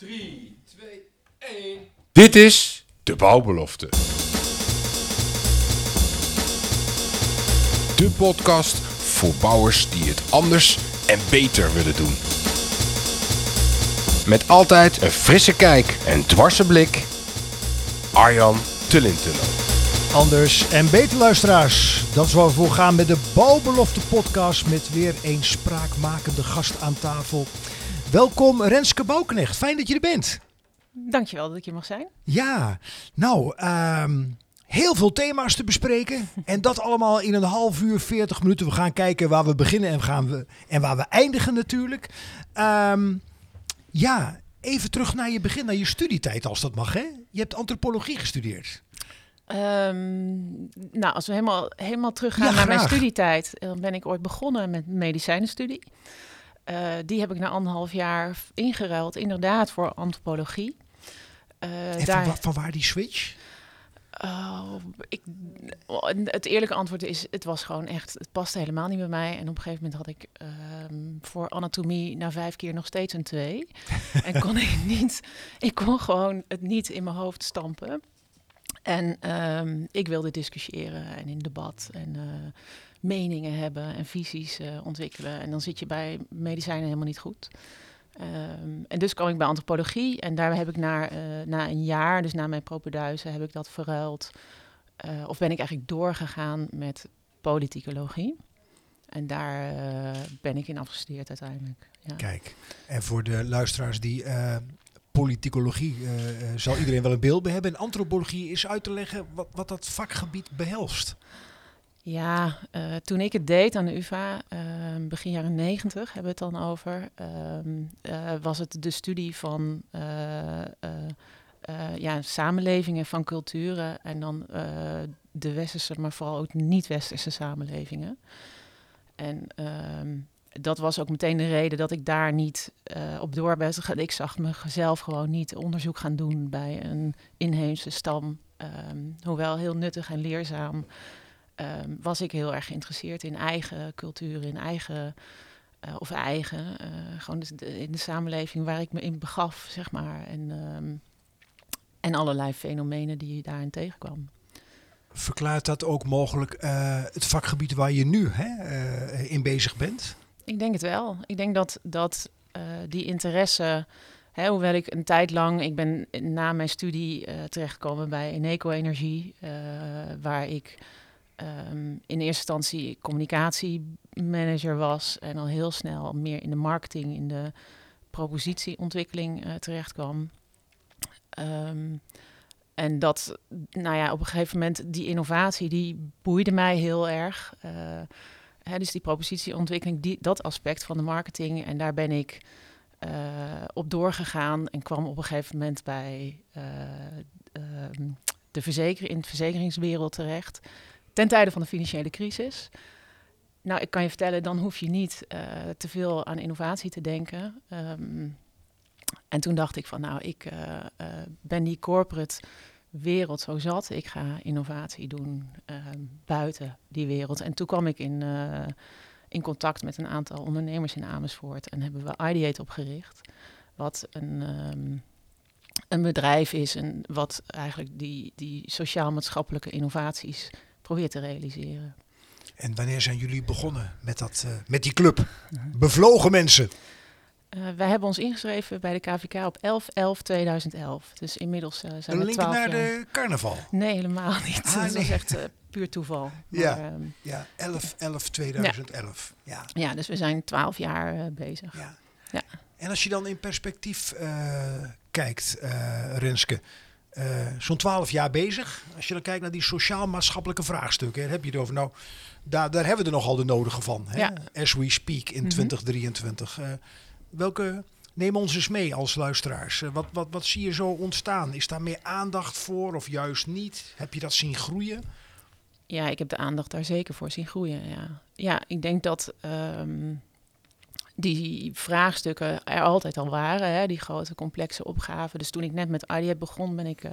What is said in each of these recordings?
3, 2, 1. Dit is de bouwbelofte. De podcast voor bouwers die het anders en beter willen doen. Met altijd een frisse kijk en dwarse blik. Arjan Tullintunnel. Anders en beter luisteraars. Dat is waar we voor gaan met de Bouwbelofte podcast met weer een spraakmakende gast aan tafel. Welkom Renske Bouwknecht, fijn dat je er bent. Dankjewel dat ik hier mag zijn. Ja, nou, ehm, heel veel thema's te bespreken. en dat allemaal in een half uur, 40 minuten. We gaan kijken waar we beginnen en, gaan we, en waar we eindigen natuurlijk. Ehm, ja, even terug naar je begin, naar je studietijd als dat mag. Hè? Je hebt antropologie gestudeerd. Ehm, nou, als we helemaal, helemaal teruggaan Ja, naar mijn studietijd, dan ben ik ooit begonnen met medicijnenstudie. Eh, die heb ik na anderhalf jaar ingeruild, inderdaad, voor antropologie. Eh, En van, wa- van waar die switch? Oh, ik, het eerlijke antwoord is, het was gewoon echt, het paste helemaal niet bij mij. En op een gegeven moment had ik ehm, voor anatomie na vijf keer nog steeds een twee. en kon ik niet, ik kon gewoon het niet in mijn hoofd stampen. En ehm, ik wilde discussiëren en in debat en eh, meningen hebben en visies eh, ontwikkelen. En dan zit je bij medicijnen helemaal niet goed. Ehm, en dus kwam ik bij antropologie en daar heb ik na, eh, na een jaar, dus na mijn propeduizen, heb ik dat verruild. of ben ik eigenlijk doorgegaan met politicologie. En daar ben ik in afgestudeerd uiteindelijk. Ja. Kijk, en voor de luisteraars die politicologie, eh, eh, zal iedereen wel een beeld hebben. En antropologie is uit te leggen wat, wat dat vakgebied behelst. Ja, eh, toen ik het deed aan de UvA, begin jaren negentig hebben we het dan over, ehm, eh, was het de studie van ja, samenlevingen van culturen en dan de westerse, maar vooral ook niet-westerse samenlevingen. En ehm, dat was ook meteen de reden dat ik daar niet eh, op door ben. Ik zag mezelf gewoon niet onderzoek gaan doen bij een inheemse stam. Ehm, hoewel heel nuttig en leerzaam ehm, was ik heel erg geïnteresseerd in eigen cultuur, in eigen, eh, of eigen, eh, gewoon de- in de samenleving waar ik me in begaf, zeg maar. En, ehm, en allerlei fenomenen die je daarin tegenkwam. Verklaart dat ook mogelijk het vakgebied waar je nu hè, in bezig bent? Ik denk het wel. Ik denk dat, dat eh, die interesse, hè, hoewel ik een tijd lang, ik ben na mijn studie eh, terechtgekomen bij Eneco Energie, eh, waar ik ehm, in eerste instantie communicatiemanager was en al heel snel meer in de marketing, in de propositieontwikkeling terecht kwam. Ehm, en dat, nou ja, op een gegeven moment, die innovatie, die boeide mij heel erg. Hè, dus die propositieontwikkeling, die, dat aspect van de marketing. En daar ben ik eh, op doorgegaan en kwam op een gegeven moment bij eh, ehm, de verzeker in de verzekeringswereld terecht. Ten tijde van de financiële crisis. Nou, ik kan je vertellen, dan hoef je niet eh, te veel aan innovatie te denken. Ehm, en toen dacht ik van, nou, ik ben die corporate wereld zo zat. Ik ga innovatie doen ehm, buiten die wereld. En toen kwam ik in, eh, in contact met een aantal ondernemers in Amersfoort en hebben we Ideate opgericht. Wat een, ehm, een bedrijf is en wat eigenlijk die, die sociaal-maatschappelijke innovaties probeert te realiseren. En wanneer zijn jullie begonnen met, dat, eh, met die club? Bevlogen mensen. Eh, wij hebben ons ingeschreven bij de KVK op 11-11-2011. Dus inmiddels eh, zijn Een we link 12 naar jaar. de carnaval. Nee, helemaal niet. Ah, dat nee. is echt eh, puur toeval. Ja. Maar, ehm, Ja, 11, 11, 2011. Ja. ja, dus we zijn 12 jaar bezig. Ja. Ja. En als je dan in perspectief kijkt, Renske, zo'n 12 jaar bezig. Als je dan kijkt naar die sociaal-maatschappelijke vraagstukken, daar heb je het over. Nou, daar, daar hebben we er nogal de nodige van. Hè? As we speak in Mhm. 2023. Welke, neem ons eens mee als luisteraars. Eh, wat, wat, wat zie je zo ontstaan? Is daar meer aandacht voor of juist niet? Heb je dat zien groeien? Ja, ik heb de aandacht daar zeker voor zien groeien. Ja, ja ik denk dat ehm, die vraagstukken er altijd al waren, hè, die grote complexe opgaven. Dus toen ik net met IDEP begon, ben ik eh,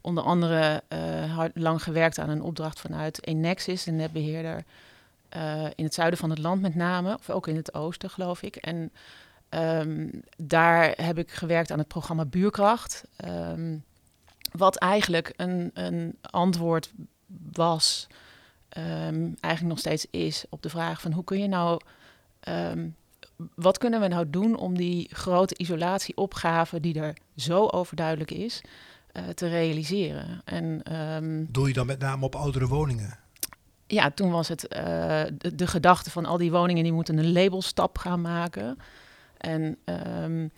onder andere eh, hard, lang gewerkt aan een opdracht vanuit Enexis, een netbeheerder, eh, in het zuiden van het land met name, of ook in het oosten geloof ik. En ehm, daar heb ik gewerkt aan het programma Buurkracht. Ehm, wat eigenlijk een, een antwoord was, ehm, eigenlijk nog steeds is, op de vraag van hoe kun je nou, wat kunnen we nou doen om die grote isolatieopgave die er zo overduidelijk is, eh, te realiseren. En Doe je dan met name op oudere woningen? ja, toen was het eh, de, de gedachte van al die woningen die moeten een labelstap gaan maken. En ehm,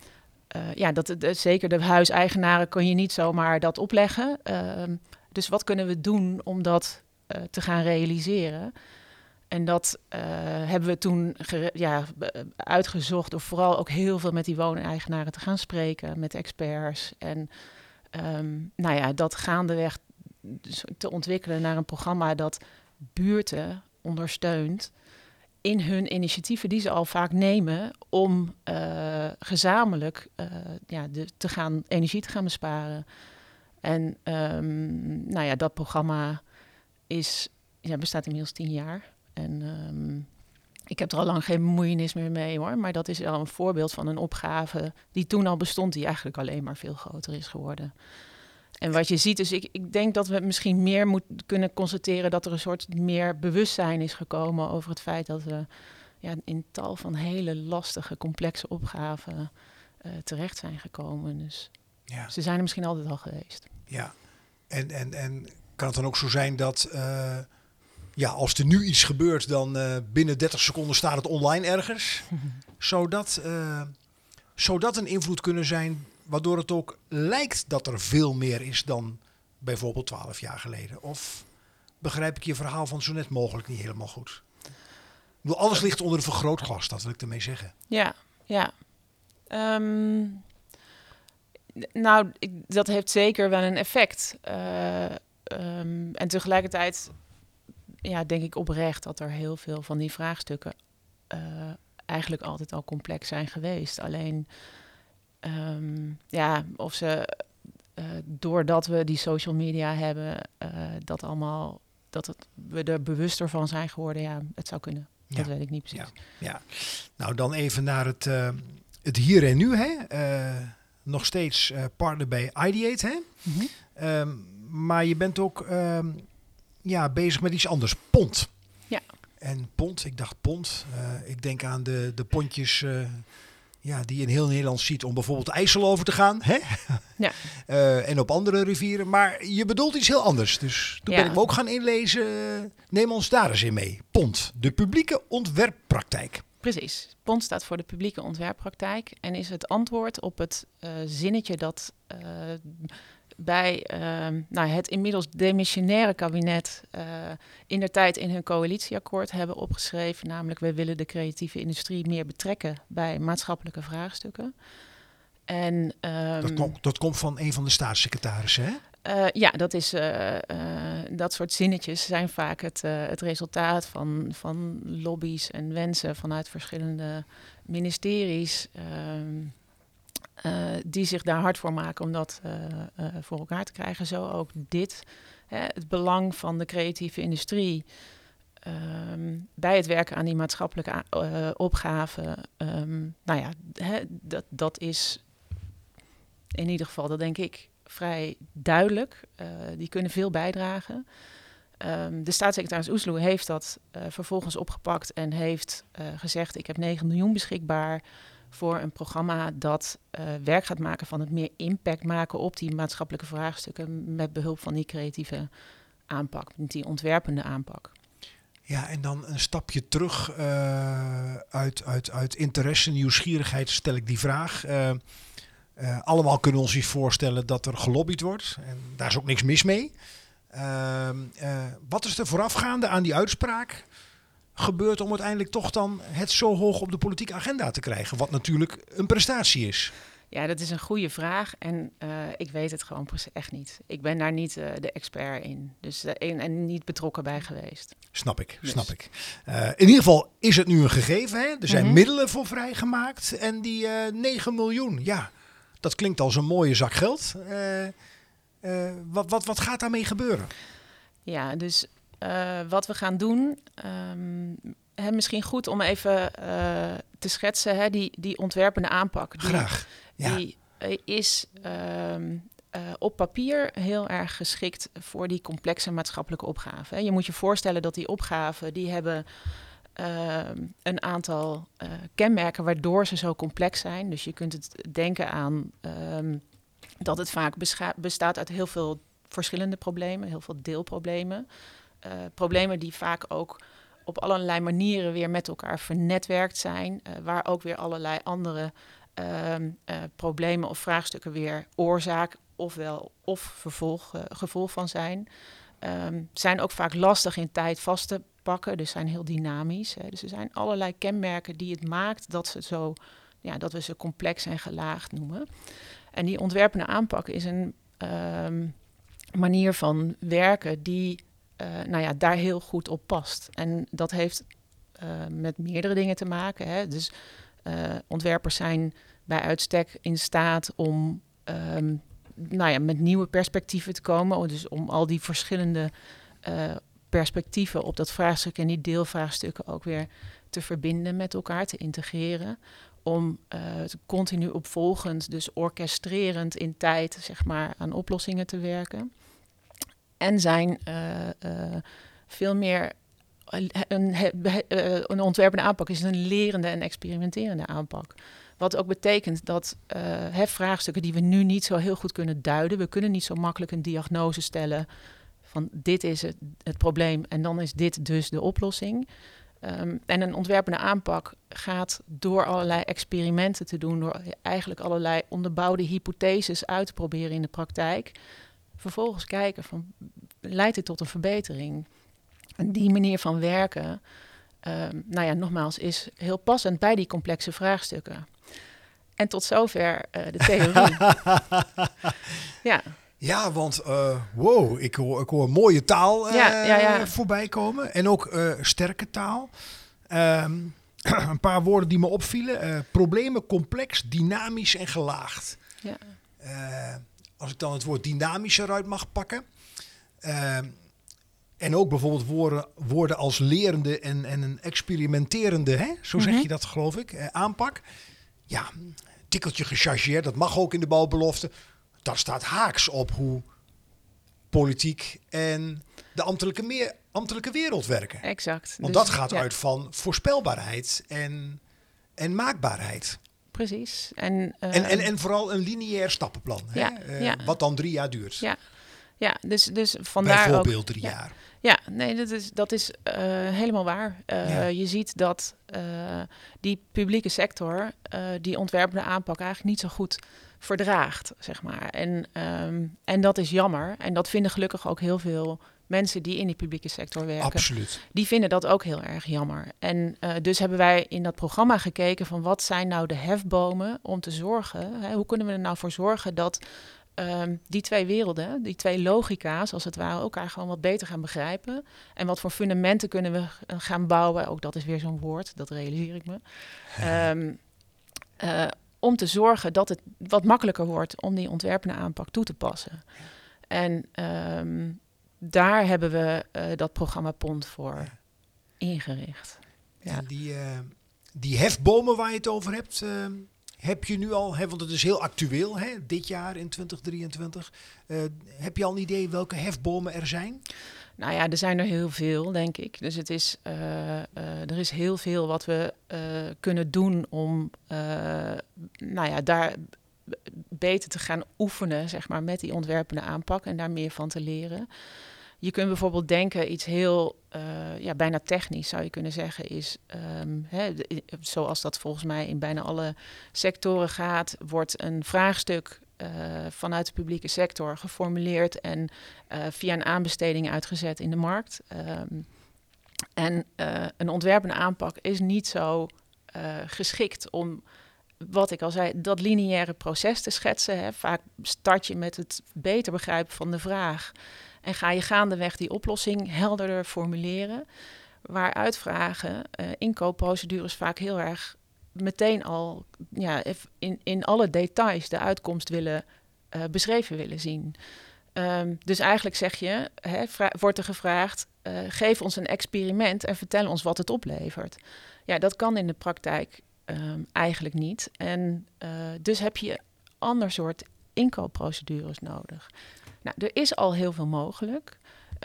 eh, ja, dat, de, zeker de huiseigenaren kun je niet zomaar dat opleggen. Ehm, dus wat kunnen we doen om dat eh, te gaan realiseren? En dat eh, hebben we toen ja, uitgezocht door vooral ook heel veel met die wooneigenaren te gaan spreken, met experts. En ehm, nou ja, dat gaandeweg dus te ontwikkelen naar een programma dat buurten ondersteunt in hun initiatieven die ze al vaak nemen om eh, gezamenlijk eh, ja, de, te gaan, energie te gaan besparen. En ehm, nou ja, dat programma is, ja, bestaat inmiddels tien jaar. En ehm, ik heb er al lang geen bemoeienis meer mee hoor. Maar dat is wel een voorbeeld van een opgave die toen al bestond, die eigenlijk alleen maar veel groter is geworden. En wat je ziet, dus ik, ik denk dat we misschien meer moeten kunnen constateren dat er een soort meer bewustzijn is gekomen over het feit dat we ja, in tal van hele lastige, complexe opgaven eh, terecht zijn gekomen. Dus Ja. ze zijn er misschien altijd al geweest. Ja, en, en, en kan het dan ook zo zijn dat eh, ja, als er nu iets gebeurt, dan eh, binnen 30 seconden staat het online ergens? Zou dat, eh, zou dat een invloed kunnen zijn waardoor het ook lijkt dat er veel meer is dan bijvoorbeeld 12 jaar geleden? Of begrijp ik je verhaal van zo net mogelijk niet helemaal goed? Bedoel, alles ligt onder een vergrootglas, dat wil ik ermee zeggen. Ja, ja. Ehm, nou, ik, dat heeft zeker wel een effect. Eh, ehm, en tegelijkertijd ja, denk ik oprecht dat er heel veel van die vraagstukken eh, eigenlijk altijd al complex zijn geweest. Alleen, ehm, ja, of ze eh, doordat we die social media hebben, eh, dat allemaal, dat het, we er bewuster van zijn geworden, ja, het zou kunnen. Dat weet ik niet precies. Ja. Ja, nou dan even naar het, eh, het hier en nu. Hè? Nog steeds partner bij Ideate. Hè? Mhm. Ehm, maar je bent ook ehm, ja, bezig met iets anders. Pont. Ja. En pont, ik dacht pont. Eh, ik denk aan de, de pontjes ja, die in heel Nederland ziet om bijvoorbeeld IJssel over te gaan. Hè? Ja. Eh, en op andere rivieren. Maar je bedoelt iets heel anders. Dus toen Ja. ben ik me ook gaan inlezen. Neem ons daar eens in mee. PONT, de publieke ontwerppraktijk. Precies. PONT staat voor de publieke ontwerppraktijk en is het antwoord op het eh, zinnetje dat eh, bij ehm, nou, het inmiddels demissionaire kabinet uh, in der tijd in hun coalitieakkoord hebben opgeschreven. Namelijk, wij willen de creatieve industrie meer betrekken bij maatschappelijke vraagstukken. En, um, dat, komt, dat komt van een van de staatssecretarissen, hè? Uh, ja, dat, is, uh, uh, dat soort zinnetjes zijn vaak het, het resultaat van, van lobby's en wensen vanuit verschillende ministeries. Uh, die zich daar hard voor maken om dat voor elkaar te krijgen. Zo ook dit. Hè, het belang van de creatieve industrie um, bij het werken aan die maatschappelijke opgaven. Um, nou ja, hè, dat, dat is in ieder geval, dat denk ik, vrij duidelijk. Die kunnen veel bijdragen. Um, de staatssecretaris Oesloe heeft dat vervolgens opgepakt en heeft gezegd: Ik heb 9 miljoen beschikbaar voor een programma dat werk gaat maken van het meer impact maken op die maatschappelijke vraagstukken met behulp van die creatieve aanpak, die ontwerpende aanpak. Ja, en dan een stapje terug uh, uit, uit, uit interesse, nieuwsgierigheid stel ik die vraag. Uh, allemaal kunnen we ons iets voorstellen dat er gelobbyd wordt. En daar is ook niks mis mee. wat is er voorafgaande aan die uitspraak gebeurd om uiteindelijk toch dan het zo hoog op de politieke agenda te krijgen? Wat natuurlijk een prestatie is. Ja, dat is een goede vraag en uh, ik weet het gewoon echt niet. Ik ben daar niet uh, de expert in, dus uh, en, en, niet betrokken bij geweest. Snap ik, dus. snap ik. in ieder geval is het nu een gegeven. Hè? Er zijn mm -hmm. middelen voor vrijgemaakt en die 9 miljoen, ja, dat klinkt als een mooie zak geld. wat, wat, wat gaat daarmee gebeuren? Ja, dus wat we gaan doen, um, hè, misschien goed om even te schetsen. Hè, die, die ontwerpende aanpak. Die, Graag. Ja. Die eh, is ehm, eh, op papier heel erg geschikt voor die complexe maatschappelijke opgaven. hè. Je moet je voorstellen dat die opgaven, die hebben ehm, een aantal eh, kenmerken waardoor ze zo complex zijn. Dus je kunt het denken aan ehm, dat het vaak bestaat uit heel veel verschillende problemen, heel veel deelproblemen. Eh, problemen die vaak ook op allerlei manieren weer met elkaar vernetwerkt zijn, eh, waar ook weer allerlei andere ehm, eh, problemen of vraagstukken weer oorzaak ofwel of vervolg, gevolg van zijn. Ehm, zijn ook vaak lastig in tijd vast te pakken, dus zijn heel dynamisch. Hè. Dus er zijn allerlei kenmerken die het maakt dat, ze zo, ja, dat we ze complex en gelaagd noemen. En die ontwerpende aanpak is een ehm, manier van werken die nou ja, daar heel goed op past. En dat heeft eh, met meerdere dingen te maken. Hè. Dus eh, ontwerpers zijn bij uitstek in staat om ehm, nou ja, met nieuwe perspectieven te komen. Dus om al die verschillende eh, perspectieven op dat vraagstuk en die deelvraagstukken ook weer te verbinden met elkaar, te integreren. Om eh, het continu opvolgend, dus orchestrerend in tijd, zeg maar, aan oplossingen te werken. En zijn eh, eh, veel meer. Een, een, een ontwerpende aanpak is een lerende en experimenterende aanpak. Wat ook betekent dat uh, vraagstukken die we nu niet zo heel goed kunnen duiden. We kunnen niet zo makkelijk een diagnose stellen van dit is het, het probleem en dan is dit dus de oplossing. Um, en een ontwerpende aanpak gaat door allerlei experimenten te doen, door eigenlijk allerlei onderbouwde hypotheses uit te proberen in de praktijk. Vervolgens kijken van leidt dit tot een verbetering? En die manier van werken, um, nou ja, nogmaals, is heel passend bij die complexe vraagstukken. En tot zover uh, de theorie. ja. Ja, want uh, wow, ik hoor, ik hoor mooie taal uh, ja, ja, ja. voorbij komen. En ook sterke taal. Um, een paar woorden die me opvielen. problemen complex, dynamisch en gelaagd. Ja. Als ik dan het woord dynamisch eruit mag pakken. Ehm, en ook bijvoorbeeld woorden, woorden als lerende en, en een experimenterende, hè? zo zeg mm -hmm. je dat geloof ik, aanpak. Ja, tikkeltje gechargeerd, dat mag ook in de bouwbelofte dat staat haaks op hoe politiek en de ambtelijke, meer, ambtelijke wereld werken. Exact. Want dus, dat gaat ja. uit van voorspelbaarheid en, en maakbaarheid. Precies. En, uh, en, en, en vooral een lineair stappenplan, ja, hè? Uh, ja. wat dan drie jaar duurt. Ja, ja dus, dus vandaar Bijvoorbeeld ook, drie jaar. Ja, nee, dat is, dat is uh, helemaal waar. Ja. Je ziet dat die publieke sector die ontwerpende aanpak eigenlijk niet zo goed verdraagt, zeg maar. En, um, en dat is jammer. En dat vinden gelukkig ook heel veel mensen die in die publieke sector werken. Absoluut. Die vinden dat ook heel erg jammer. En uh, dus hebben wij in dat programma gekeken van wat zijn nou de hefbomen om te zorgen. Hè, hoe kunnen we er nou voor zorgen dat um, die twee werelden, die twee logica's, als het ware, elkaar gewoon wat beter gaan begrijpen. En wat voor fundamenten kunnen we gaan bouwen. Ook dat is weer zo'n woord, dat realiseer ik me. Um, uh, om te zorgen dat het wat makkelijker wordt om die ontwerpende aanpak toe te passen. En um, daar hebben we uh, dat programma POND voor ja. ingericht. Ja. En die, uh, die hefbomen waar je het over hebt, uh, heb je nu al, hè, want het is heel actueel, hè, dit jaar in 2023. heb je al een idee welke hefbomen er zijn? Nou ja, er zijn er heel veel, denk ik. Dus het is, er is heel veel wat we kunnen doen om nou ja, daar beter te gaan oefenen, zeg maar, met die ontwerpende aanpak en daar meer van te leren. Je kunt bijvoorbeeld denken, iets heel, ja, bijna technisch zou je kunnen zeggen, is um, hè, zoals dat volgens mij in bijna alle sectoren gaat, wordt een vraagstuk uh, vanuit de publieke sector geformuleerd en uh, via een aanbesteding uitgezet in de markt. Um, en een ontwerpende aanpak is niet zo geschikt om, wat ik al zei, dat lineaire proces te schetsen. Hè. Vaak start je met het beter begrijpen van de vraag en ga je gaandeweg die oplossing helderder formuleren. Waaruit vragen, inkoopprocedures vaak heel erg meteen al ja, in, in alle details de uitkomst willen uh, beschreven willen zien. Um, dus eigenlijk zeg je, hè, wordt er gevraagd, uh, geef ons een experiment en vertel ons wat het oplevert. Ja, dat kan in de praktijk ehm, eigenlijk niet. En uh, dus heb je ander soort inkoopprocedures nodig. Nou, er is al heel veel mogelijk.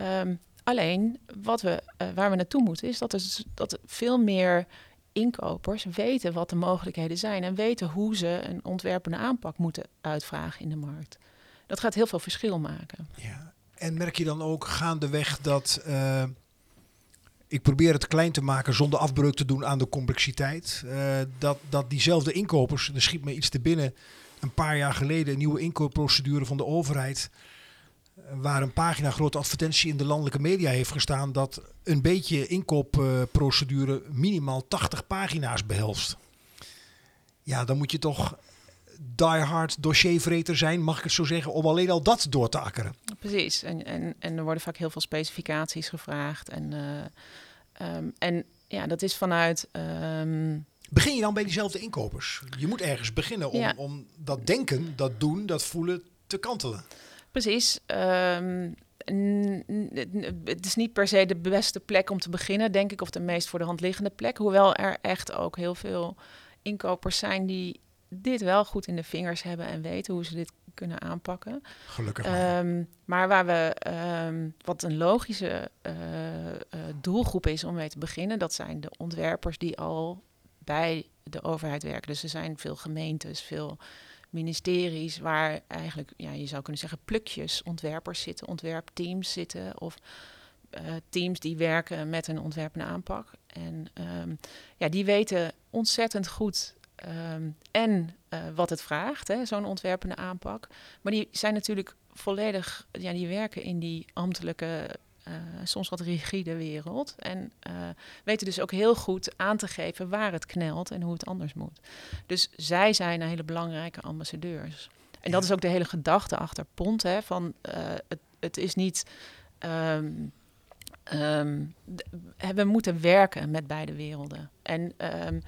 Um, alleen wat we, uh, waar we naartoe moeten is dat er, dat veel meer inkopers weten wat de mogelijkheden zijn en weten hoe ze een ontwerpende aanpak moeten uitvragen in de markt. Dat gaat heel veel verschil maken. Ja. En merk je dan ook gaandeweg dat uh, ik probeer het klein te maken zonder afbreuk te doen aan de complexiteit. Uh, dat, dat diezelfde inkopers, er schiet me iets te binnen, een paar jaar geleden een nieuwe inkoopprocedure van de overheid. Waar een pagina grote advertentie in de landelijke media heeft gestaan dat een beetje inkoopprocedure minimaal 80 pagina's behelst. Ja, dan moet je toch diehard dossiervreter zijn, mag ik het zo zeggen, om alleen al dat door te akkeren. Precies, en, en, en er worden vaak heel veel specificaties gevraagd. En, uh, um, en ja, dat is vanuit. Um... Begin je dan bij diezelfde inkopers? Je moet ergens beginnen om, ja. om dat denken, dat doen, dat voelen te kantelen. Precies. Um, het is niet per se de beste plek om te beginnen, denk ik, of de meest voor de hand liggende plek. Hoewel er echt ook heel veel inkopers zijn die dit wel goed in de vingers hebben en weten hoe ze dit kunnen aanpakken. Gelukkig. Um, maar waar we, um, wat een logische uh, uh, doelgroep is om mee te beginnen, dat zijn de ontwerpers die al bij de overheid werken. Dus er zijn veel gemeentes, veel ministeries waar eigenlijk, ja, je zou kunnen zeggen, plukjes ontwerpers zitten, ontwerpteams zitten of uh, teams die werken met een ontwerpende aanpak. En um, ja, die weten ontzettend goed Um, en uh, wat het vraagt, zo'n ontwerpende aanpak. Maar die zijn natuurlijk volledig, ja, die werken in die ambtelijke, uh, soms wat rigide wereld. En uh, weten dus ook heel goed aan te geven waar het knelt en hoe het anders moet. Dus zij zijn een hele belangrijke ambassadeurs. En dat is ook de hele gedachte achter PONT, hè, van het, het is niet... Um, um, we moeten werken met beide werelden. En um,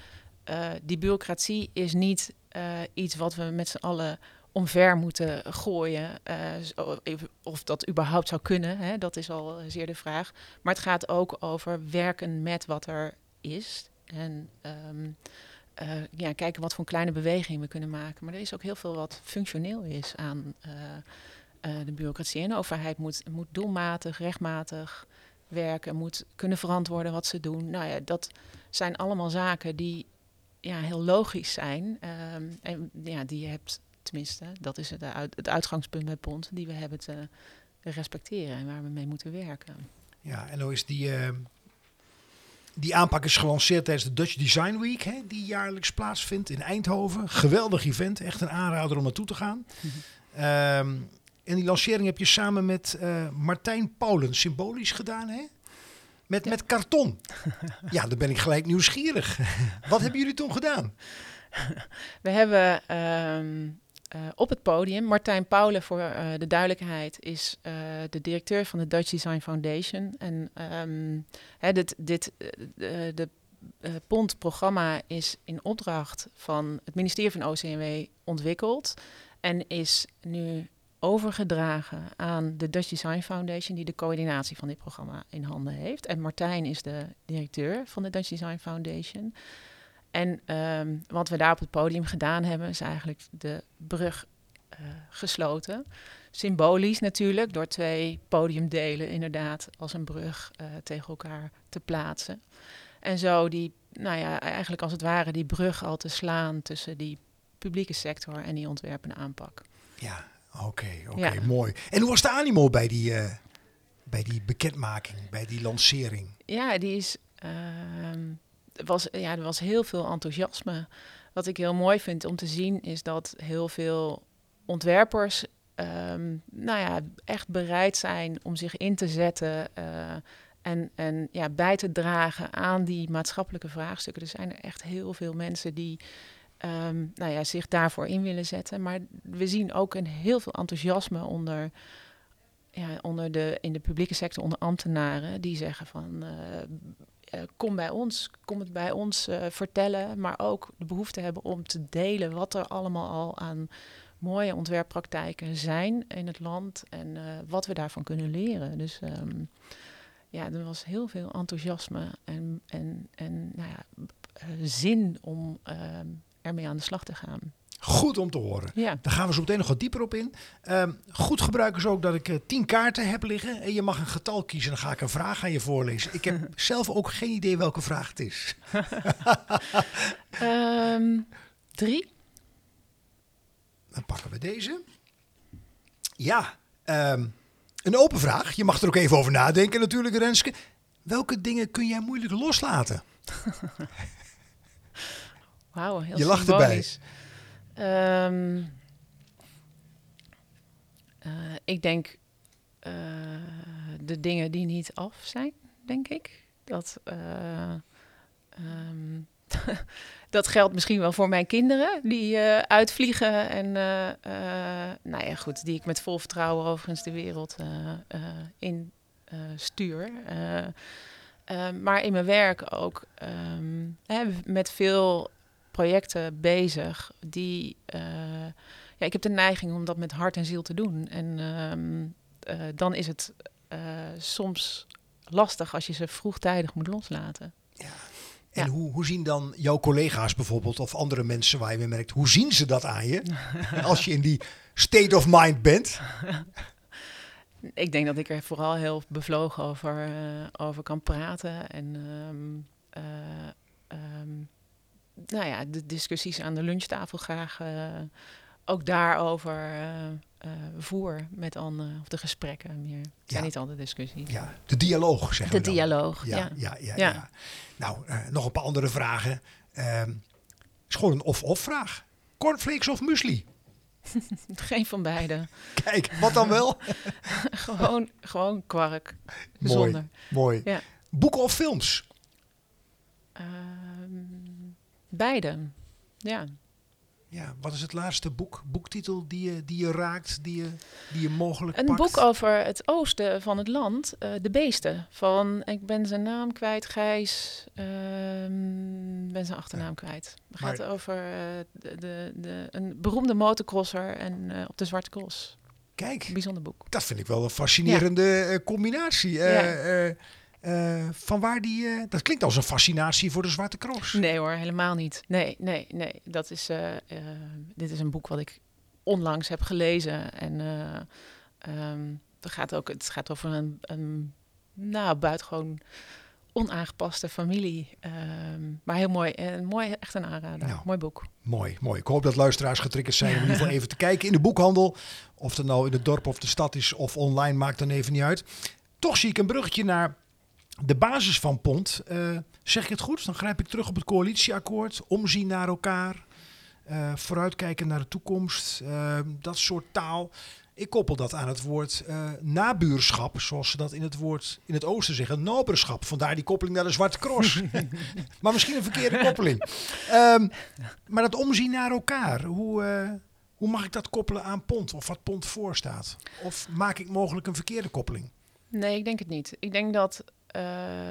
uh, die bureaucratie is niet iets wat we met z'n allen omver moeten gooien. Uh, of dat überhaupt zou kunnen, hè, dat is al zeer de vraag. Maar het gaat ook over werken met wat er is. En um, ja, kijken wat voor kleine bewegingen we kunnen maken. Maar er is ook heel veel wat functioneel is aan de bureaucratie. En de overheid moet, moet doelmatig, rechtmatig werken, moet kunnen verantwoorden wat ze doen. Nou ja, dat zijn allemaal zaken die ja, heel logisch zijn. Um, en ja, die je hebt, tenminste, dat is het, uit, het uitgangspunt bij PONT, die we hebben te respecteren en waar we mee moeten werken. Ja, en hoe is die, uh, die aanpak is gelanceerd tijdens de Dutch Design Week, hè, die jaarlijks plaatsvindt in Eindhoven. Geweldig event, echt een aanrader om naartoe te gaan. Mm -hmm. um, en die lancering heb je samen met uh, Martijn Paulen symbolisch gedaan, hè? Met, ja. met karton. ja, dan ben ik gelijk nieuwsgierig. Wat hebben jullie toen gedaan? We hebben um, uh, op het podium, Martijn Paulen voor uh, de duidelijkheid, is uh, de directeur van de Dutch Design Foundation. En um, hè, dit, dit, de, de PONT-programma is in opdracht van het ministerie van OCMW ontwikkeld. En is nu overgedragen aan de Dutch Design Foundation, die de coördinatie van dit programma in handen heeft. En Martijn is de directeur van de Dutch Design Foundation. En um, wat we daar op het podium gedaan hebben, is eigenlijk de brug uh, gesloten. Symbolisch natuurlijk, door twee podiumdelen inderdaad als een brug uh, tegen elkaar te plaatsen. En zo die, nou ja, eigenlijk als het ware die brug al te slaan tussen die publieke sector en die ontwerpende aanpak. Ja, Oké, okay, oké, okay, ja. mooi. En hoe was de animo bij die, uh, bij die bekendmaking, bij die lancering? Ja, die is, uh, was, ja, er was heel veel enthousiasme. Wat ik heel mooi vind om te zien is dat heel veel ontwerpers um, nou ja, echt bereid zijn om zich in te zetten uh, en, en ja, bij te dragen aan die maatschappelijke vraagstukken. Er zijn er echt heel veel mensen die um, nou ja, zich daarvoor in willen zetten. Maar we zien ook een heel veel enthousiasme onder, ja, onder de, in de publieke sector, onder ambtenaren, die zeggen van. Uh, uh, kom bij ons, kom het bij ons uh, vertellen, maar ook de behoefte hebben om te delen wat er allemaal al aan mooie ontwerppraktijken zijn in het land en wat we daarvan kunnen leren. Dus um, ja, er was heel veel enthousiasme en, en, en nou ja, eh, zin om eh, ermee aan de slag te gaan. Goed om te horen. Ja, Daar gaan we zo meteen nog wat dieper op in. Ehm, goed gebruiken is ook dat ik eh, tien kaarten heb liggen. En je mag een getal kiezen. Dan ga ik een vraag aan je voorlezen. Ik heb zelf ook geen idee welke vraag het is. Ehm, drie. Dan pakken we deze. Ja, ehm, een open vraag. Je mag er ook even over nadenken natuurlijk, Renske. Welke dingen kun jij moeilijk loslaten? Wauw, heel Je lacht erbij. Ehm, eh, ik denk eh, de dingen die niet af zijn, denk ik. Dat, eh, ehm, dat geldt misschien wel voor mijn kinderen die uitvliegen. En nou ja, goed, die ik met vol vertrouwen overigens de wereld in stuur. Maar in mijn werk ook ehm, hè, met veel projecten bezig die. eh, ja, ik heb de neiging om dat met hart en ziel te doen. En ehm, eh, dan is het eh, soms lastig als je ze vroegtijdig moet loslaten. En Ja. hoe, hoe zien dan jouw collega's bijvoorbeeld of andere mensen waar je mee merkt, hoe zien ze dat aan je? Als je in die state of mind bent. Ik denk dat ik er vooral heel bevlogen over, over kan praten. En ehm, eh, ehm, nou ja, de discussies aan de lunchtafel graag eh, ook daarover eh, eh, voer met anderen. Of de gesprekken meer. Het zijn Ja. niet altijd discussies. Ja, de dialoog zeggen De dialoog, Ja, ja. ja, ja. Nou, nog een paar andere vragen. Ehm is gewoon een of-of vraag. Cornflakes of muesli? Geen van beide. Kijk, wat dan wel? gewoon, gewoon kwark. Mooi. Zonder. Mooi. Ja. Boeken of films? Ehm, beide. Ja. Ja, wat is het laatste boek, boektitel die je, die je raakt, die je, die je mogelijk Een pakt? boek over het oosten van het land, eh, De Beesten. Van, ik ben zijn naam kwijt, Gijs. ehm ben zijn achternaam kwijt. Het gaat over eh, de, de, de, een beroemde motocrosser en eh, op de Zwarte Cross. Kijk, Een bijzonder boek. dat vind ik wel een fascinerende combinatie. Eh, van waar die, eh, dat klinkt als een fascinatie voor de Zwarte Cross. Nee hoor, helemaal niet. Nee, nee, nee. Dat is, eh, dit is een boek wat ik onlangs heb gelezen. En eh, ehm, het, gaat ook, het gaat over een, een nou, buitengewoon onaangepaste familie. Ehm, maar heel mooi. En mooi, echt een aanrader. Nou. Mooi boek. Mooi, mooi. Ik hoop dat luisteraars getriggerd zijn om in ieder geval even te kijken in de boekhandel. Of het nou in het dorp of de stad is of online, maakt dan even niet uit. Toch zie ik een bruggetje naar de basis van Pont. Eh, zeg ik het goed? Dan grijp ik terug op het coalitieakkoord. Omzien naar elkaar. eh, vooruitkijken naar de toekomst. eh, dat soort taal. Ik koppel dat aan het woord eh, nabuurschap, zoals ze dat in het woord in het oosten zeggen, noberschap. Vandaar die koppeling naar de Zwarte Cross. maar misschien een verkeerde koppeling. Ehm, maar dat omzien naar elkaar, hoe, eh, hoe mag ik dat koppelen aan pond of wat pond voorstaat? Of maak ik mogelijk een verkeerde koppeling? Nee, ik denk het niet. Ik denk dat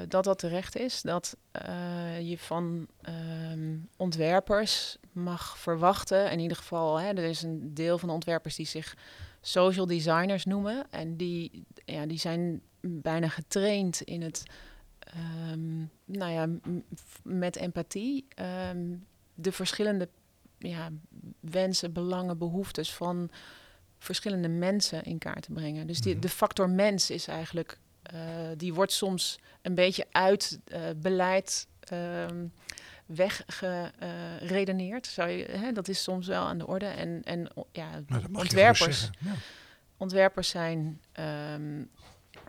dat, dat terecht is. Dat eh, je van ehm, ontwerpers mag verwachten. In ieder geval, hè, er is een deel van de ontwerpers die zich social designers noemen. En die, ja, die zijn bijna getraind in het, ehm, nou ja, met empathie. ehm, de verschillende ja, wensen, belangen, behoeftes van verschillende mensen in kaart te brengen. Dus die, Mhm. de factor mens is eigenlijk, eh, die wordt soms een beetje uit eh, beleid ehm weggeredeneerd. Zou je, hè, dat is soms wel aan de orde. En, en ja, Nou, gerust ontwerpers. Ja. ontwerpers zijn ehm,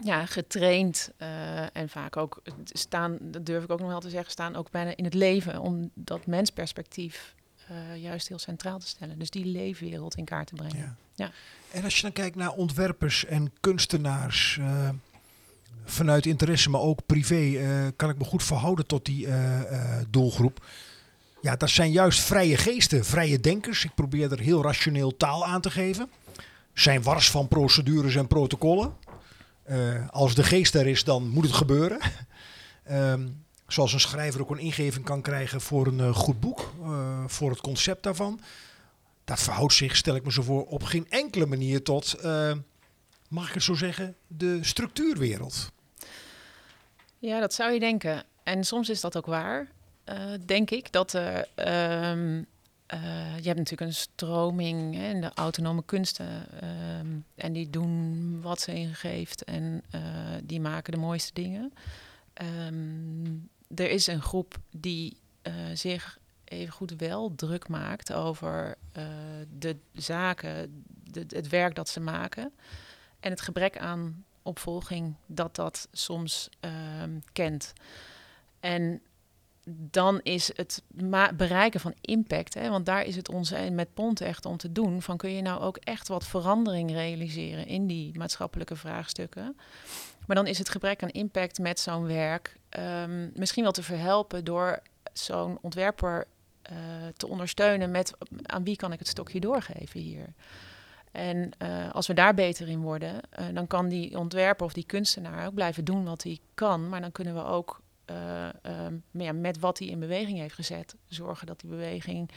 ja, getraind eh, en vaak ook staan, dat durf ik ook nog wel te zeggen, staan ook bijna in het leven om dat mensperspectief eh, juist heel centraal te stellen. Dus die leefwereld in kaart te brengen. Ja. Ja. En als je dan kijkt naar ontwerpers en kunstenaars, eh, vanuit interesse, maar ook privé, eh, kan ik me goed verhouden tot die eh, eh, doelgroep. Ja, dat zijn juist vrije geesten, vrije denkers. Ik probeer er heel rationeel taal aan te geven. Zijn wars van procedures en protocollen. Als de geest er is, dan moet het gebeuren. Ehm, zoals een schrijver ook een ingeving kan krijgen voor een goed boek, voor het concept daarvan. Dat verhoudt zich, stel ik me zo voor, op geen enkele manier tot, mag ik het zo zeggen, de structuurwereld. Ja, dat zou je denken. En soms is dat ook waar. eh, denk ik dat er. ehm, eh, je hebt natuurlijk een stroming hè, in de autonome kunsten. ehm, en die doen wat ze ingeeft en eh, die maken de mooiste dingen. Ehm, er is een groep die eh, zich even goed wel druk maakt over eh, de zaken, het werk dat ze maken. En het gebrek aan opvolging dat dat soms ehm, kent. En dan is het bereiken van impact, hè, want daar is het ons en met Pont echt om te doen. Van kun je nou ook echt wat verandering realiseren in die maatschappelijke vraagstukken? Maar dan is het gebrek aan impact met zo'n werk ehm, misschien wel te verhelpen door zo'n ontwerper eh, te ondersteunen met aan wie kan ik het stokje doorgeven hier. En eh, als we daar beter in worden, eh, dan kan die ontwerper of die kunstenaar ook blijven doen wat hij kan. Maar dan kunnen we ook eh, ehm, met wat hij in beweging heeft gezet, zorgen dat die beweging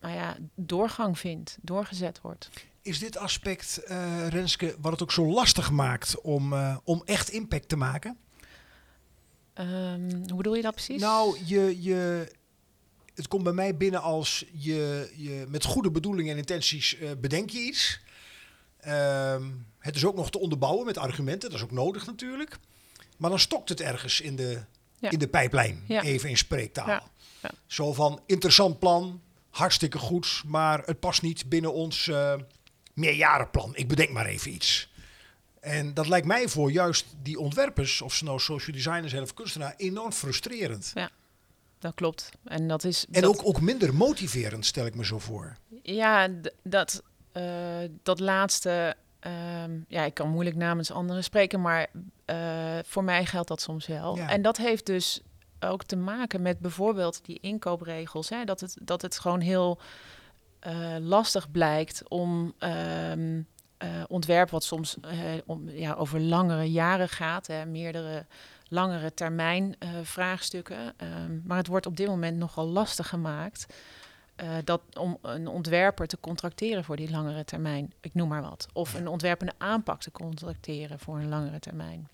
nou ja, doorgang vindt, doorgezet wordt. Is dit aspect, Renske, wat het ook zo lastig maakt om, om echt impact te maken? Ehm, hoe bedoel je dat precies? Nou, je, je, het komt bij mij binnen als je, je met goede bedoelingen en intenties eh, bedenk je iets. Ehm, het is ook nog te onderbouwen met argumenten, dat is ook nodig natuurlijk. Maar dan stokt het ergens in de, Ja. in de pijplijn, Ja. even in spreektaal. Ja, ja. Zo van, interessant plan, hartstikke goed, maar het past niet binnen ons eh, meerjarenplan. Ik bedenk maar even iets. En dat lijkt mij voor juist die ontwerpers, of ze nou social designers zijn of kunstenaar, enorm frustrerend. Dat klopt. En dat is. En dat, ook, ook minder motiverend, stel ik me zo voor. Ja, dat, eh, dat laatste. ehm, ja, ik kan moeilijk namens anderen spreken, maar eh, voor mij geldt dat soms wel. Ja. En dat heeft dus ook te maken met bijvoorbeeld die inkoopregels. Hè, dat, het, dat het gewoon heel eh, lastig blijkt om eh, ontwerp, wat soms om, ja, over langere jaren gaat, hè, meerdere langere termijn eh, vraagstukken. Ehm, maar het wordt op dit moment nogal lastig gemaakt. eh, dat om een ontwerper te contracteren voor die langere termijn, ik noem maar wat. Of een ontwerpende aanpak te contracteren voor een langere termijn.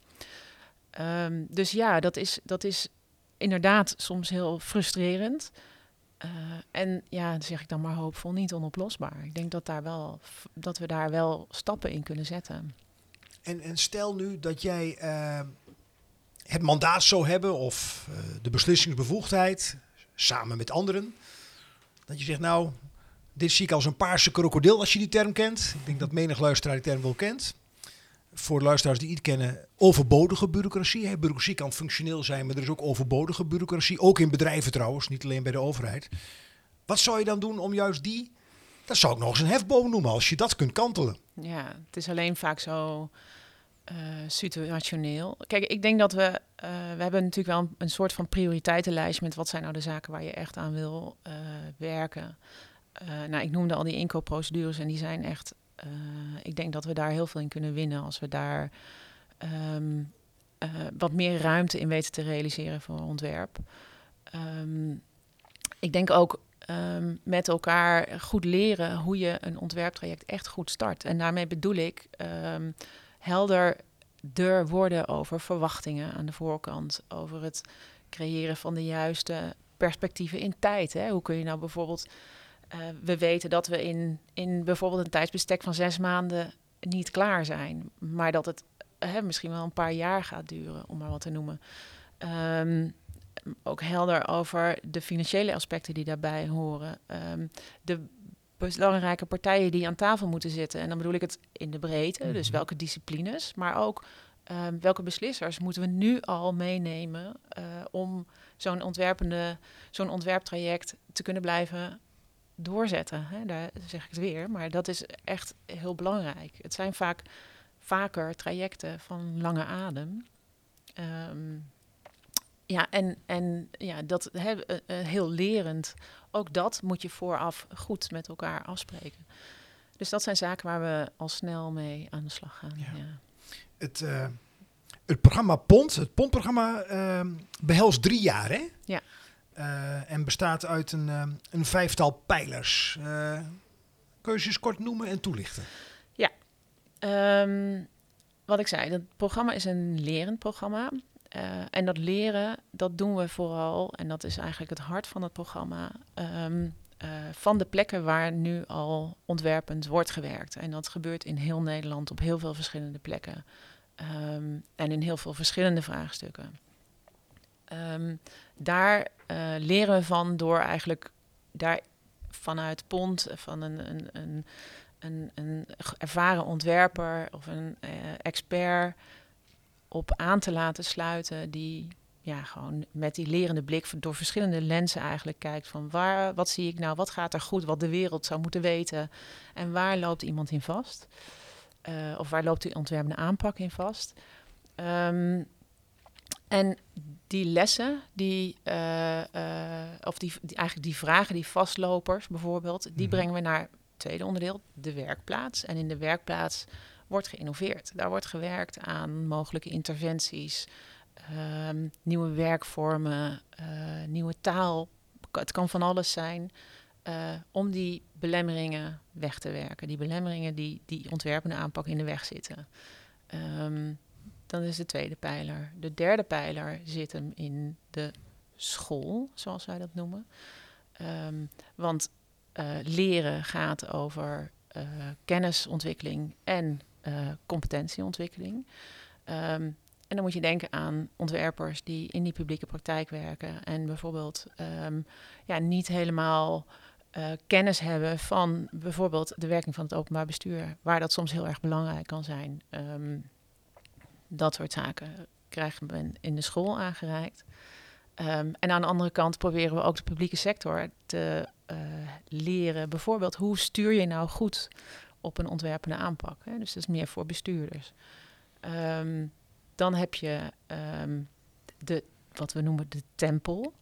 Ehm, dus ja, dat is, dat is inderdaad soms heel frustrerend. Eh, en ja, zeg ik dan maar hoopvol, niet onoplosbaar. Ik denk dat, daar wel, dat we daar wel stappen in kunnen zetten. En, en stel nu dat jij het mandaat zou hebben of eh, de beslissingsbevoegdheid, samen met anderen. Dat je zegt, nou, dit zie ik als een paarse krokodil als je die term kent. Ik denk dat menig luisteraar die term wel kent. Voor luisteraars die het kennen, overbodige bureaucratie. Bureaucratie kan functioneel zijn, maar er is ook overbodige bureaucratie. Ook in bedrijven trouwens, niet alleen bij de overheid. Wat zou je dan doen om juist die, dat zou ik nog eens een hefboom noemen, als je dat kunt kantelen. Ja, het is alleen vaak zo eh, situationeel. Kijk, ik denk dat we... eh, we hebben natuurlijk wel een, soort van prioriteitenlijst... met wat zijn nou de zaken waar je echt aan wil eh, werken. Nou, ik noemde al die inkoopprocedures en die zijn echt... ik denk dat we daar heel veel in kunnen winnen... als we daar ehm, eh, wat meer ruimte in weten te realiseren voor ontwerp. Ehm, ik denk ook ehm, met elkaar goed leren hoe je een ontwerptraject echt goed start. En daarmee bedoel ik helderder worden over verwachtingen aan de voorkant, over het creëren van de juiste perspectieven in tijd. Hè? Hoe kun je nou bijvoorbeeld, eh, we weten dat we in, in bijvoorbeeld een tijdsbestek van zes maanden niet klaar zijn, maar dat het misschien wel een paar jaar gaat duren, om maar wat te noemen. Ehm, ook helder over de financiële aspecten die daarbij horen. Ehm, de belangrijke partijen die aan tafel moeten zitten. En dan bedoel ik het in de breedte, dus Mhm. welke disciplines, maar ook ehm, welke beslissers moeten we nu al meenemen eh, om zo'n ontwerpende, zo'n ontwerptraject te kunnen blijven doorzetten. Hè? Daar zeg ik het weer, maar dat is echt heel belangrijk. Het zijn vaak vaker trajecten van lange adem. Ehm, ja, en, en ja, dat hè, eh, eh, heel lerend. Ook dat moet je vooraf goed met elkaar afspreken. Dus dat zijn zaken waar we al snel mee aan de slag gaan. Ja. Ja. Het, eh, het programma PONT, het PONT-programma, ehm, behelst drie jaar, hè? Ja. Eh, en bestaat uit een, ehm, een vijftal pijlers. Eh kun je ze eens kort noemen en toelichten? Ehm, wat ik zei, dat programma is een lerend programma. Eh, en dat leren, dat doen we vooral, en dat is eigenlijk het hart van het programma, ehm, eh, van de plekken waar nu al ontwerpend wordt gewerkt. En dat gebeurt in heel Nederland op heel veel verschillende plekken. Ehm, en in heel veel verschillende vraagstukken. Ehm, daar eh, leren we van door eigenlijk daar vanuit PONT, van een, een, een, een, ervaren ontwerper of een expert op aan te laten sluiten die ja, gewoon met die lerende blik door verschillende lenzen eigenlijk kijkt van waar, wat zie ik nou, wat gaat er goed, wat de wereld zou moeten weten en waar loopt iemand in vast? Uh, of waar loopt die ontwerpende aanpak in vast? Um, en die lessen, die, uh, uh, of die, die, eigenlijk die vragen, die vastlopers bijvoorbeeld, die mm -hmm. brengen we naar het tweede onderdeel, de werkplaats. En in de werkplaats wordt geïnnoveerd. Daar wordt gewerkt aan mogelijke interventies, um, nieuwe werkvormen, uh, nieuwe taal. Het kan van alles zijn. Uh, om die belemmeringen weg te werken. Die belemmeringen die die ontwerpende aanpak in de weg zitten. Um, dat is de tweede pijler. De derde pijler zit hem in de school, zoals wij dat noemen. Um, want uh, leren gaat over kennisontwikkeling en uh, competentieontwikkeling. Um, en dan moet je denken aan ontwerpers die in die publieke praktijk werken en bijvoorbeeld um, ja, niet helemaal uh, kennis hebben van bijvoorbeeld de werking van het openbaar bestuur, waar dat soms heel erg belangrijk kan zijn. Um, dat soort zaken krijgen we in de school aangereikt. En aan de andere kant proberen we ook de publieke sector te uh, leren. Bijvoorbeeld, hoe stuur je nou goed op een ontwerpende aanpak? Hè? Dus dat is meer voor bestuurders. Um, dan heb je um, de, wat we noemen de tempel.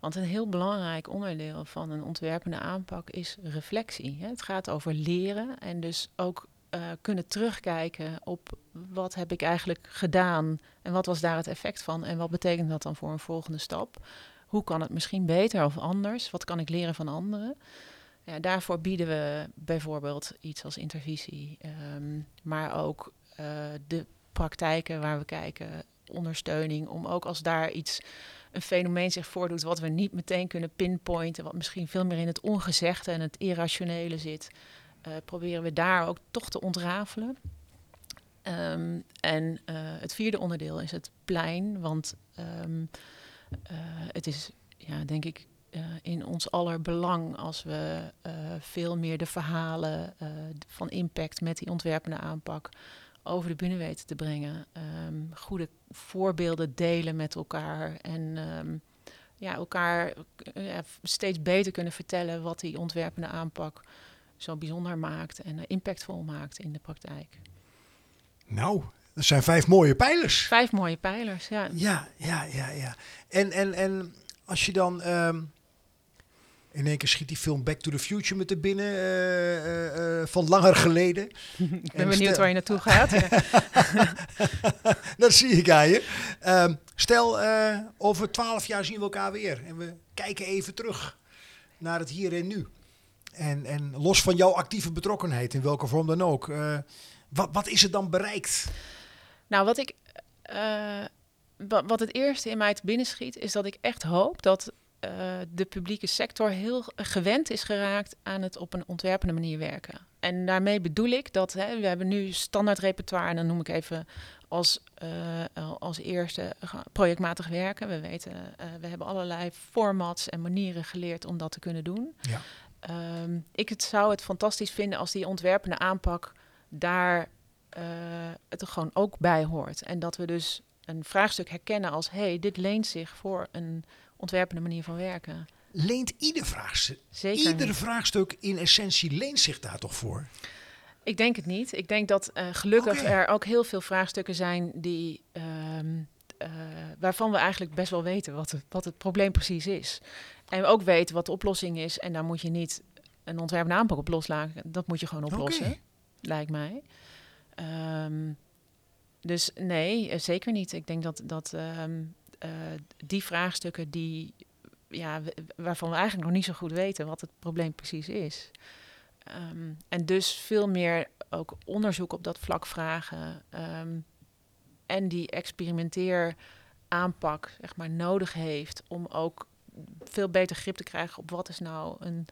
Want een heel belangrijk onderdeel van een ontwerpende aanpak is reflectie. Hè? Het gaat over leren en dus ook uh, kunnen terugkijken op wat heb ik eigenlijk gedaan en wat was daar het effect van en wat betekent dat dan voor een volgende stap? Hoe kan het misschien beter of anders? Wat kan ik leren van anderen? Daarvoor bieden we bijvoorbeeld iets als intervisie, um, maar ook uh, de praktijken waar we kijken, ondersteuning, om ook als daar iets, een fenomeen zich voordoet wat we niet meteen kunnen pinpointen, wat misschien veel meer in het ongezegde en het irrationele zit, uh, proberen we daar ook toch te ontrafelen. Um, en uh, het vierde onderdeel is het plein, want uh, het is, ja, denk ik, in ons aller belang als we veel meer de verhalen van impact met die ontwerpende aanpak over de bühne weten te brengen. Um, goede voorbeelden delen met elkaar en ja, elkaar steeds beter kunnen vertellen wat die ontwerpende aanpak zo bijzonder maakt en impactvol maakt in de praktijk. Nou, dat zijn vijf mooie pijlers. Vijf mooie pijlers, ja. Ja, ja, ja, ja. En, en, en als je dan um, in één keer schiet die film Back to the Future met er binnen uh, uh, van langer geleden. ik ben benieuwd waar je naartoe gaat. dat zie ik aan je. Um, stel, over twaalf jaar zien we elkaar weer en we kijken even terug naar het hier en nu. En, en los van jouw actieve betrokkenheid, in welke vorm dan ook, wat, wat is er dan bereikt? Nou, wat ik. Wat het eerste in mij te binnen schiet, is dat ik echt hoop dat uh, de publieke sector heel gewend is geraakt aan het op een ontwerpende manier werken. En daarmee bedoel ik dat hè, we hebben nu standaard repertoire, en dan noem ik even als, uh, als eerste projectmatig werken. We weten, uh, we hebben allerlei formats en manieren geleerd om dat te kunnen doen. Ja. Um, ik het zou het fantastisch vinden als die ontwerpende aanpak daar het er gewoon ook bij hoort. En dat we dus een vraagstuk herkennen als: hé, hey, dit leent zich voor een ontwerpende manier van werken. Leent ieder vraagstuk? Zeker ieder niet. vraagstuk in essentie leent zich daar toch voor? Ik denk het niet. Ik denk dat uh, gelukkig er ook heel veel vraagstukken zijn die. Um, uh, waarvan we eigenlijk best wel weten wat het, wat het probleem precies is. En we ook weten wat de oplossing is. En daar moet je niet een ontwerpende aanpak op loslaten. Dat moet je gewoon oplossen, lijkt mij. Um, dus nee, eh, zeker niet. Ik denk dat, dat um, uh, die vraagstukken die, ja, waarvan we eigenlijk nog niet zo goed weten wat het probleem precies is. Um, en dus veel meer ook onderzoek op dat vlak vragen. Um, en die experimenteer aanpak zeg maar, nodig heeft om ook veel beter grip te krijgen op wat is nou een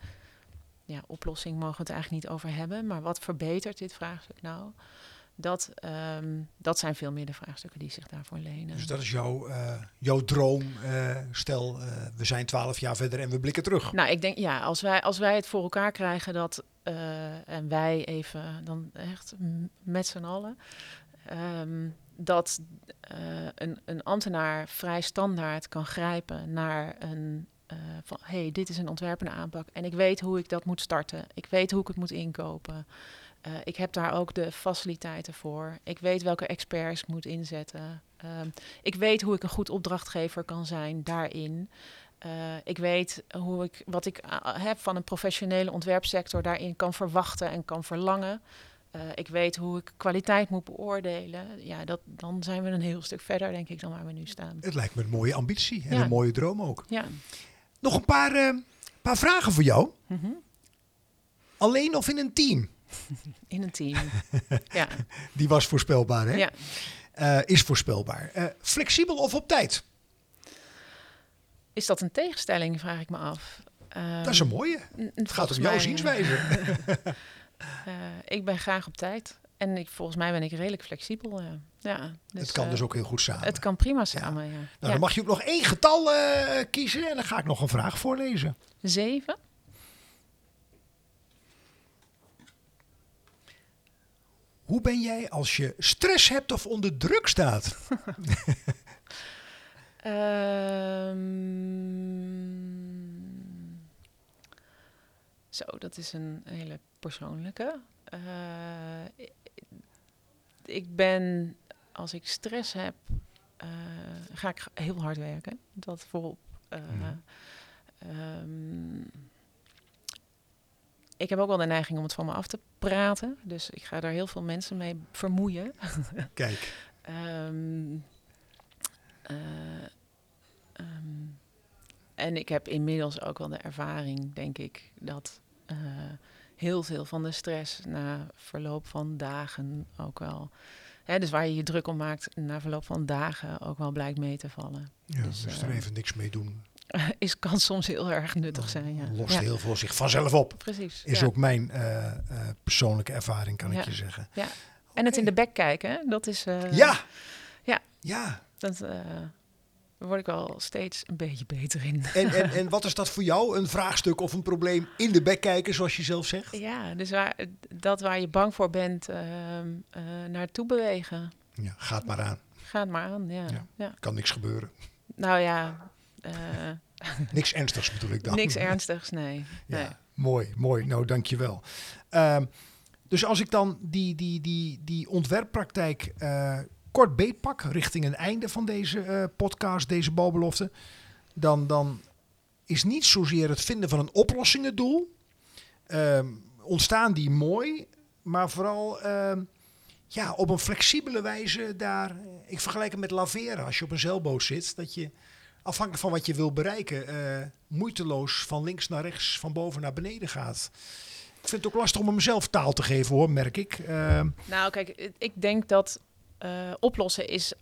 ja, oplossing, mogen we het eigenlijk niet over hebben, maar wat verbetert dit vraagstuk nou? Dat, ehm, dat zijn veel meer de vraagstukken die zich daarvoor lenen. Dus dat is jouw, eh, jouw droom. eh, stel, eh, we zijn twaalf jaar verder en we blikken terug. Nou, ik denk ja, als wij, als wij het voor elkaar krijgen dat, en wij even dan echt met z'n allen, ehm, dat een, een ambtenaar vrij standaard kan grijpen naar een van hé, hey, dit is een ontwerpende aanpak en ik weet hoe ik dat moet starten. Ik weet hoe ik het moet inkopen. Eh, ik heb daar ook de faciliteiten voor. Ik weet welke experts ik moet inzetten. Ehm, ik weet hoe ik een goed opdrachtgever kan zijn daarin. Eh, ik weet hoe ik, wat ik eh, heb van een professionele ontwerpsector daarin kan verwachten en kan verlangen. Ik weet hoe ik kwaliteit moet beoordelen. Ja, dat, dan zijn we een heel stuk verder, denk ik, dan waar we nu staan. Het lijkt me een mooie ambitie en Ja. een mooie droom ook. Ja. Nog een paar, paar vragen voor jou. Mhm. Alleen of in een team? In een team. ja. Die was voorspelbaar, hè? ja. Eh, is voorspelbaar. Eh, flexibel of op tijd? Is dat een tegenstelling, vraag ik me af. dat is een Ehm, mooie. Het gaat om jouw mij, zienswijze. eh, ik ben graag op tijd. En ik, volgens mij ben ik redelijk flexibel. Ja. Ja, het kan dus ook heel goed samen. Het kan prima samen, ja. Nou, dan mag je ook nog één getal kiezen en dan ga ik nog een vraag voorlezen. Zeven? Hoe ben jij als je stress hebt of onder druk staat? Ehm, zo, dat is een hele persoonlijke. Eh, ik- ben, als ik stress heb, eh, ga ik heel hard werken. Dat voorop. Eh, Mhm. ehm, ik heb ook wel de neiging om het van me af te praten. Dus ik ga daar heel veel mensen mee vermoeien. Kijk, Ehm, eh, ehm, en ik heb inmiddels ook wel de ervaring, denk ik, dat eh, heel veel van de stress na verloop van dagen ook wel. Hè, dus waar je je druk om maakt, na verloop van dagen ook wel blijkt mee te vallen. ja, Dus, dus er eh, even niks mee doen. Is, kan soms heel erg nuttig zijn. Ja. Lost Ja, heel veel zich vanzelf op. precies. Is ja. ook mijn eh, eh, persoonlijke ervaring, kan ik je zeggen. Ja. En het in de bek kijken, hè, dat is. eh, Ja! Ja. Ja. Dat, daar word ik wel steeds een beetje beter in. En, en, en wat is dat voor jou? Een vraagstuk of een probleem in de bek kijken, zoals je zelf zegt? Ja, dus waar, dat waar je bang voor bent, ehm, eh, naartoe bewegen. Ja, gaat maar aan. Ga het maar aan, ja. Ja. Kan niks gebeuren. Nou ja, Niks ernstigs bedoel ik dan. niks ernstigs, nee. nee. Ja, mooi, mooi. Nou, dankjewel. Ehm dus als ik dan die, die, die, die ontwerppraktijk eh, kort beetpak richting een einde van deze eh, podcast, deze balbelofte, dan, dan is niet zozeer het vinden van een oplossing het doel. Ehm, ontstaan die mooi, maar vooral ehm, ja, op een flexibele wijze daar. Ik vergelijk het met laveren. Als je op een zeilboot zit, dat je afhankelijk van wat je wil bereiken, eh, moeiteloos van links naar rechts, van boven naar beneden gaat. Ik vind het ook lastig om mezelf taal te geven hoor, merk ik. Ehm, Nou, kijk, ik- denk dat eh, oplossen is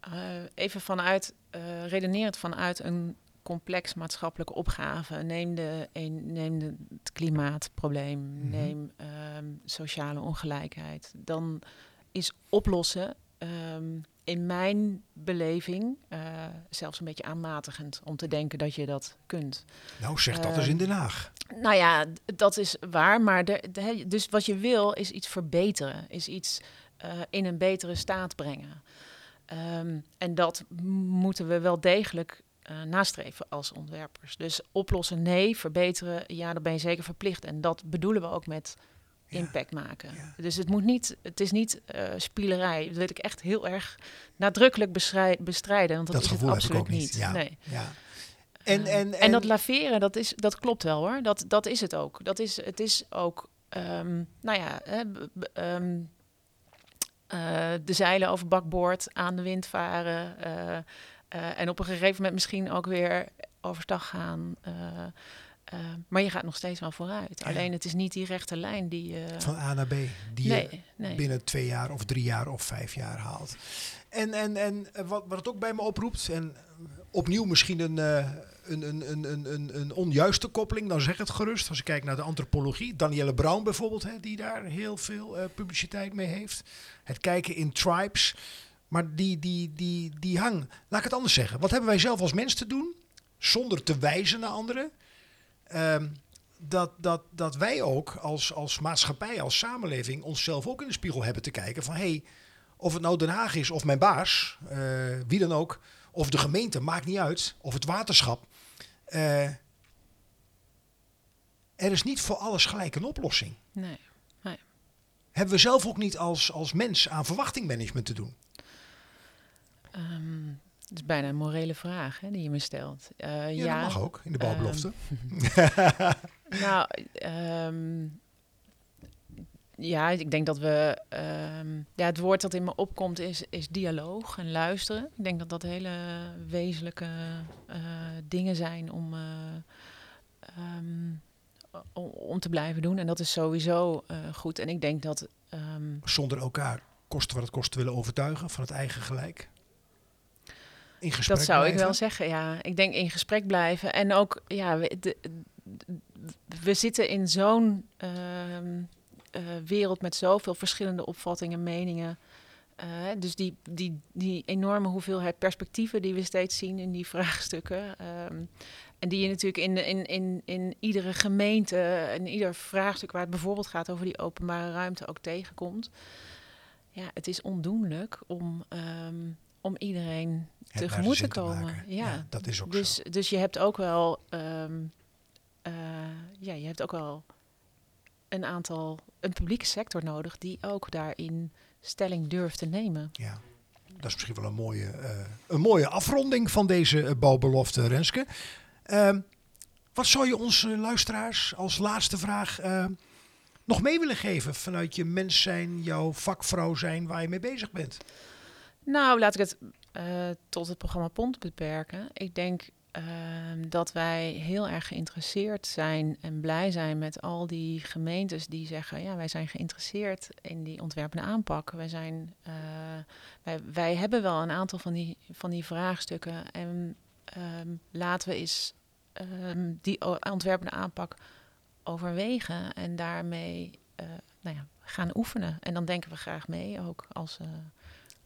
eh, even vanuit, eh redenerend vanuit een complex maatschappelijke opgave. Neem, de, een, neem de, het klimaatprobleem, Mhm. neem ehm, sociale ongelijkheid. Dan is oplossen ehm, in mijn beleving eh, zelfs een beetje aanmatigend om te denken dat je dat kunt. nou, zeg dat eens Ehm, in Den Haag. Nou ja, dat is waar. Maar de, de- dus wat je wil is iets verbeteren. Is iets eh, in een betere staat brengen. Ehm, en dat moeten we wel degelijk eh, nastreven als ontwerpers. Dus oplossen nee, verbeteren ja, daar ben je zeker verplicht. En dat bedoelen we ook met Ja, impact maken. ja. Dus het, moet niet, het is niet eh spielerij. Dat wil ik echt heel erg nadrukkelijk bestrij- bestrijden. Want dat, Dat is het absoluut ook niet. niet. Ja. Nee. Ja. En, Eh, en, en, dat laveren, dat, is, dat klopt wel hoor. Dat, dat is het ook. Dat is, het is ook, ehm, nou ja, hè, ehm, eh, de zeilen over bakboord aan de wind varen. eh, en op een gegeven moment misschien ook weer overstag gaan. Eh, Eh, maar je gaat nog steeds wel vooruit. Ja. Alleen het is niet die rechte lijn die je... Van A naar B. Die je nee, binnen twee jaar of drie jaar of vijf jaar haalt. En, en, en eh, wat, wat het ook bij me oproept, en opnieuw misschien een, eh, een, een, een, een, een, een onjuiste koppeling, dan zeg het gerust. Als ik kijk naar de antropologie, Danielle Brown bijvoorbeeld, hè, die daar heel veel publiciteit mee heeft. Het kijken in tribes. Maar die, die, die, die hang, laat ik het anders zeggen. Wat hebben wij zelf als mens te doen, zonder te wijzen naar anderen? Ehm, dat, dat, dat wij ook als, als maatschappij, als samenleving, onszelf ook in de spiegel hebben te kijken van hé, hey, of het nou Den Haag is of mijn baas, eh, wie dan ook, of de gemeente, maakt niet uit, of het waterschap. eh, er is niet voor alles gelijk een oplossing. nee. Hebben we zelf ook niet als, als mens aan verwachtingmanagement te doen? Ehm, het is bijna een morele vraag hè, die je me stelt. Eh, Ja, dat mag ook in de balbelofte. Nou, ehm, ja, ik denk dat we. ehm, ja, het woord dat in me opkomt is, is dialoog en luisteren. Ik denk dat dat hele wezenlijke eh, dingen zijn om, eh, ehm, om, om te blijven doen. En dat is sowieso eh, goed. En ik denk dat. ehm, Zonder elkaar, kosten wat het kost, te willen overtuigen van het eigen gelijk. In gesprek Dat zou ik wel zeggen, ja. Ik denk in gesprek blijven. En ook, ja, we, de- we zitten in zo'n ehm, eh, wereld met zoveel verschillende opvattingen, meningen. Eh, dus die, die, die enorme hoeveelheid perspectieven die we steeds zien in die vraagstukken. ehm, en die je natuurlijk in, in, in, in iedere gemeente, en ieder vraagstuk waar het bijvoorbeeld gaat over die openbare ruimte ook tegenkomt. Ja, het is ondoenlijk om, ehm, om iedereen tegemoet te komen. ja. Ja, dat is ook dus, zo. Dus je hebt ook wel, ehm, eh, ja, je hebt ook wel een aantal, een publieke sector nodig die ook daarin stelling durft te nemen. Ja, dat is misschien wel een mooie, eh, een mooie afronding van deze eh, bouwbelofte, Renske. Ehm, wat zou je onze luisteraars als laatste vraag nog mee willen geven vanuit je mens zijn, jouw vakvrouw zijn, waar je mee bezig bent? Nou, laat ik het eh, tot het programma PONT beperken. Ik denk ehm, dat wij heel erg geïnteresseerd zijn en blij zijn met al die gemeentes die zeggen: ja, wij zijn geïnteresseerd in die ontwerpende aanpak. Wij, zijn, eh, wij, hebben wel een aantal van die, van die vraagstukken en ehm, laten we eens ehm, die ontwerpende aanpak overwegen en daarmee eh, nou ja, gaan oefenen. En dan denken we graag mee ook als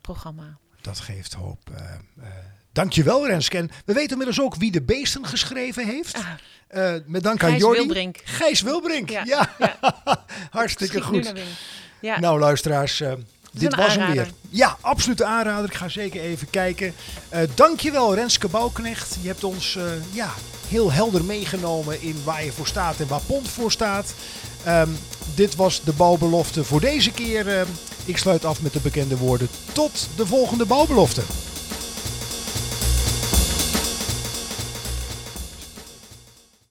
programma. Dat geeft hoop. eh eh dankjewel, Renske. En we weten inmiddels ook wie de beesten geschreven heeft. Ah, Eh, met dank aan Gijs Jordi. Wilbrink. Gijs Wilbrink. Ja, Ja, ja. hartstikke goed. Ja, Nou, luisteraars, dit was hem weer. Ja, absolute aanrader. Ik ga zeker even kijken. Eh dankjewel, Renske Bouwknecht. Je hebt ons ja, heel helder meegenomen in waar je voor staat en waar Pont voor staat. Ehm, dit was de bouwbelofte voor deze keer. Ehm, ik sluit af met de bekende woorden. Tot de volgende bouwbelofte.